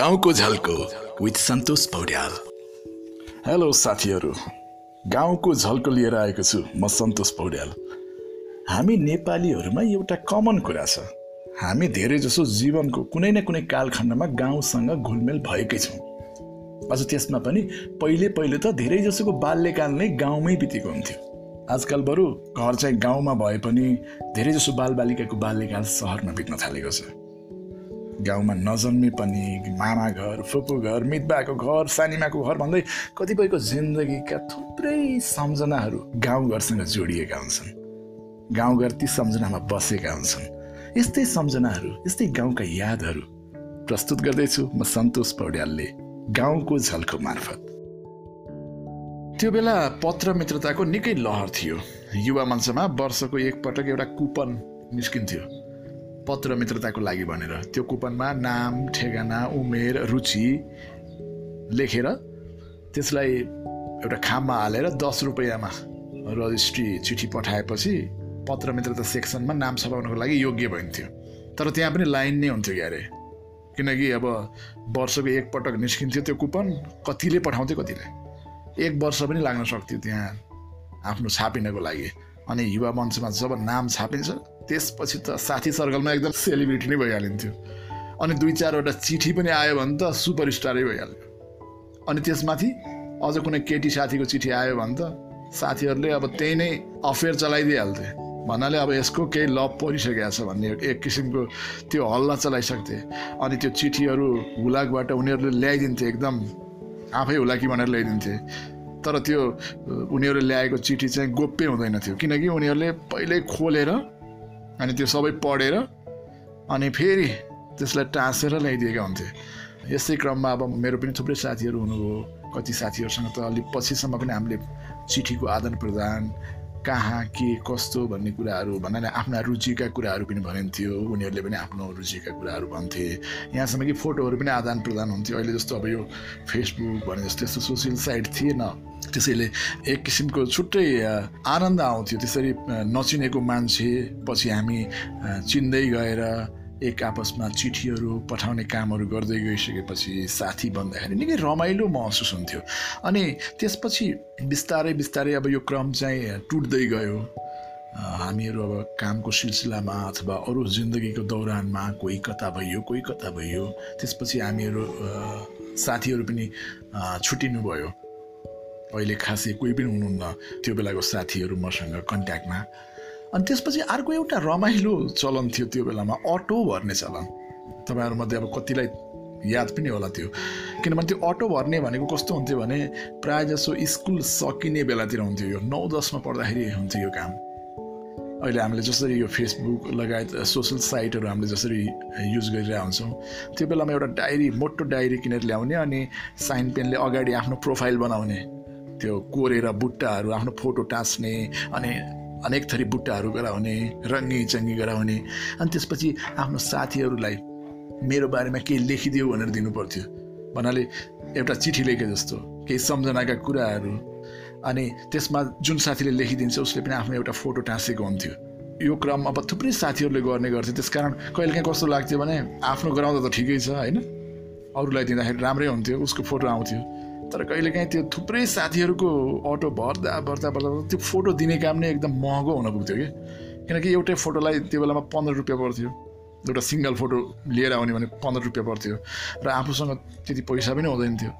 गाउँको झल्को with Santosh Paudyal. Hello साथीहरू। गाउँको झल्को लिएर आएको छु म सन्तोष पौड्याल। हामी नेपालीहरूमा एउटा कमन कुरा छ। हामी धेरै जसो जीवनको कुनै न कुनै कालखण्डमा गाउँसँग घुलमेल भएकै छौँ। अझ त्यसमा पनि पहिले पहिले त धेरै जसोको बाल्यकाल नै गाउँमै बितेको हुन्थ्यो। आजकल बरु घर चाहिँ गाउँमा भए पनि धेरै जसो बालबालिकाको बाल्यकाल सहरमा बित्न थालेको छ। गाउँमा नजन्मे पनि मामा घर फुपू घर मितबाको घर सानिमाको घर भन्दै कतिपयको जिन्दगीका थुप्रै सम्झनाहरू गाउँघरसँग जोडिएका हुन्छन्। गाउँघर ती सम्झनामा बसेका हुन्छन्। यस्तै सम्झनाहरू यस्तै गाउँका यादहरू प्रस्तुत गर्दैछु म सन्तोष पौड्यालले गाउँको झल्को मार्फत। त्यो बेला पत्र मित्रताको निकै लहर थियो। युवा मञ्चमा वर्षको एकपटक एउटा कुपन निस्किन्थ्यो। पत्र मित्रताको लागि भनेर। त्यो कुपनमा नाम ठेगाना उमेर रुचि लेखेर त्यसलाई एउटा खाममा हालेर दस रुपियाँमा रजिस्ट्री चिठी पठाएपछि पत्र मित्रता सेक्सनमा नाम छपाउनको लागि योग्य भइन्थ्यो। तर त्यहाँ पनि लाइन नै हुन्थ्यो क्यारे। किनकि अब वर्षको एकपटक निस्किन्थ्यो त्यो कुपन कतिले पठाउँथ्यो कतिले। एक वर्ष पनि लाग्न सक्थ्यो त्यहाँ आफ्नो छापिनको लागि। अनि युवा मञ्चमा जब नाम छापिन्छ त्यसपछि त साथी सर्कलमा एकदम सेलिब्रिटी नै भइहालिन्थ्यो। अनि दुई चारवटा चिठी पनि आयो भने त सुपरस्टारै भइहाल्यो। अनि त्यसमाथि अझ कुनै केटी साथीको चिठी आयो भने त साथीहरूले अब त्यही नै अफेयर चलाइदिइहाल्थे। भन्नाले अब यसको केही लभ परिसकेको छ भन्ने एक किसिमको त्यो हल्ला चलाइसक्थे। अनि त्यो चिठीहरू हुलाकबाट उनीहरूले ल्याइदिन्थे एकदम आफै हुलाकी भनेर ल्याइदिन्थे। तर त्यो उनीहरूले ल्याएको चिठी चाहिँ गोप्य हुँदैन थियो। किनकि उनीहरूले पहिल्यै खोलेर अनि त्यो सबै पढेर अनि फेरि त्यसलाई टाँसेर ल्याइदिएका हुन्थे। यसै क्रममा अब मेरो पनि थुप्रै साथीहरू हुनुभयो। कति साथीहरूसँग त अलिक पछिसम्म पनि हामीले चिठीको आदान प्रदान कहाँ के कस्तो भन्ने कुराहरू भन्नाले आफ्ना रुचिका कुराहरू पनि भनिन्थ्यो उनीहरूले पनि आफ्नो रुचिका कुराहरू भन्थे। यहाँसम्म कि फोटोहरू पनि आदान प्रदान हुन्थ्यो। अहिले जस्तो अब यो फेसबुक भने जस्तो यस्तो सोसियल साइट थिएन। त्यसैले एक किसिमको छुट्टै आनन्द आउँथ्यो। त्यसरी नचिनेको मान्छे पछि हामी चिन्दै गएर एक आपसमा चिठीहरू पठाउने कामहरू गर्दै गइसकेपछि साथी बन्दाखेरि निकै रमाइलो महसुस हुन्थ्यो। अनि त्यसपछि बिस्तारै बिस्तारै अब यो क्रम चाहिँ टुट्दै गयो। हामीहरू अब कामको सिलसिलामा अथवा अरू जिन्दगीको दौरानमा कोही कता भइयो कोही कता भइयो त्यसपछि हामीहरू साथीहरू पनि छुट्टिनु भयो अहिले खासै कोही पनि हुनुहुन्न त्यो बेलाको साथीहरू मसँग कन्ट्याक्टमा। अनि त्यसपछि अर्को एउटा रमाइलो चलन थियो त्यो बेलामा अटो भर्ने चलन। तपाईँहरूमध्ये अब कतिलाई याद पनि होला त्यो। किनभने त्यो अटो भर्ने भनेको कस्तो हुन्थ्यो भने प्रायः जसो स्कुल सकिने बेलातिर हुन्थ्यो यो। नौ दसमा पढ्दाखेरि हुन्थ्यो यो काम। अहिले हामीले जसरी यो फेसबुक लगायत सोसियल साइटहरू हामीले जसरी युज गरिरहेको हुन्छौँ त्यो बेलामा एउटा डायरी मोटो डायरी किनेर ल्याउने अनि साइन पेनले अगाडि आफ्नो प्रोफाइल बनाउने। त्यो कोरेर बुट्टाहरू आफ्नो फोटो टाँच्ने अनि अनेक थरी बुट्टाहरू गराउने रङ्गी चङ्गी गराउने। अनि त्यसपछि आफ्नो साथीहरूलाई मेरो बारेमा केही लेखिदियो भनेर दिनु पर्थ्यो भन्नाले एउटा चिठी लेखे जस्तो केही सम्झनाका कुराहरू। अनि त्यसमा जुन साथीले लेखिदिन्छ उसले पनि आफ्नो एउटा फोटो टाँसेको हुन्थ्यो। यो क्रम अब थुप्रै साथीहरूले गर्ने गर्थ्यो। त्यस कारण कहिलेकाहीँ कस्तो लाग्थ्यो भने आफ्नो गराउँदा त ठिकै छ होइन? अरूलाई दिँदाखेरि राम्रै हुन्थ्यो उसको फोटो आउँथ्यो। तर कहिलेकाहीँ त्यो थुप्रै साथीहरूको अटो भर्दा भर्दा भर्दा त्यो फोटो दिने काम नै एकदम महँगो हुन पुग्थ्यो कि। किनकि एउटै फोटोलाई त्यो बेलामा पन्ध्र रुपियाँ पर्थ्यो। एउटा सिङ्गल फोटो लिएर आउने भने पन्ध्र रुपियाँ पर्थ्यो। र आफूसँग त्यति पैसा पनि हुँदैन थियो।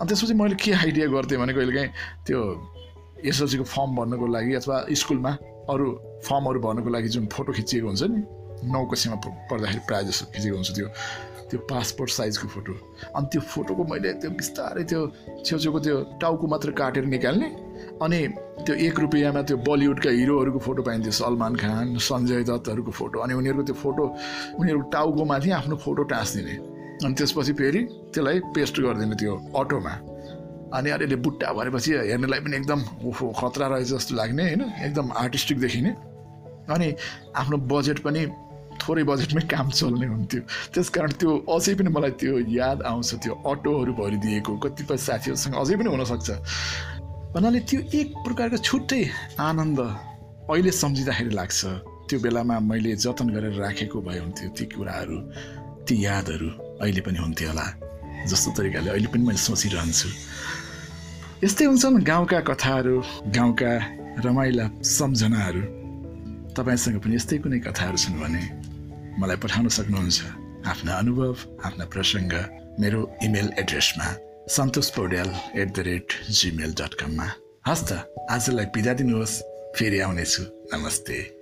अनि त्यसपछि मैले के आइडिया गर्थेँ भने कहिलेकाहीँ त्यो एसएलसीको फर्म भर्नको लागि अथवा स्कुलमा अरू फर्महरू भर्नको लागि जुन फोटो खिचिएको हुन्छ नि नौ कक्षामा पढ्दाखेरि प्रायः जस्तो खिचेको हुन्छ त्यो त्यो पासपोर्ट साइजको फोटो अनि त्यो फोटोको मैले त्यो बिस्तारै त्यो छेउछेउको त्यो टाउको मात्र काटेर निकाल्ने अनि त्यो एक रुपियाँमा त्यो बलिउडका हिरोहरूको फोटो पाइन्थ्यो सलमान खान सञ्जय दत्तहरूको फोटो अनि उनीहरूको त्यो फोटो उनीहरूको टाउकोमाथि आफ्नो फोटो टाँसिदिने अनि त्यसपछि फेरि त्यसलाई पेस्ट गरिदिने त्यो अटोमा अनि अलिअलि बुट्टा भरेपछि हेर्नेलाई पनि एकदम ओहो खतरा रहेछ जस्तो लाग्ने होइन एकदम आर्टिस्टिक देखिने अनि आफ्नो बजेट पनि थोरै बजेटमै काम चल्ने हुन्थ्यो। त्यस कारण त्यो अझै पनि मलाई त्यो याद आउँछ त्यो अटोहरू भरिदिएको कतिपय साथीहरूसँग अझै पनि हुनसक्छ। भन्नाले त्यो एक प्रकारको छुट्टै आनन्द अहिले सम्झिँदाखेरि लाग्छ। त्यो बेलामा मैले जतन गरेर राखेको भए हुन्थ्यो ती कुराहरू ती यादहरू अहिले पनि हुन्थ्यो होला जस्तो तरिकाले अहिले पनि मैले सोचिरहन्छु। यस्तै हुन्छन् गाउँका कथाहरू गाउँका रमाइला सम्झनाहरू। तपाईँसँग पनि यस्तै कुनै कथाहरू छन् भने मलाई पठाउन सक्नुहुन्छ। आफ्ना अनुभव आफ्ना प्रसङ्ग मेरो इमेल एड्रेसमा Santosh Paudyal at the rate Gmail dot कममा हस् त आजलाई बिदा दिनुहोस् फेरि आउनेछु। नमस्ते।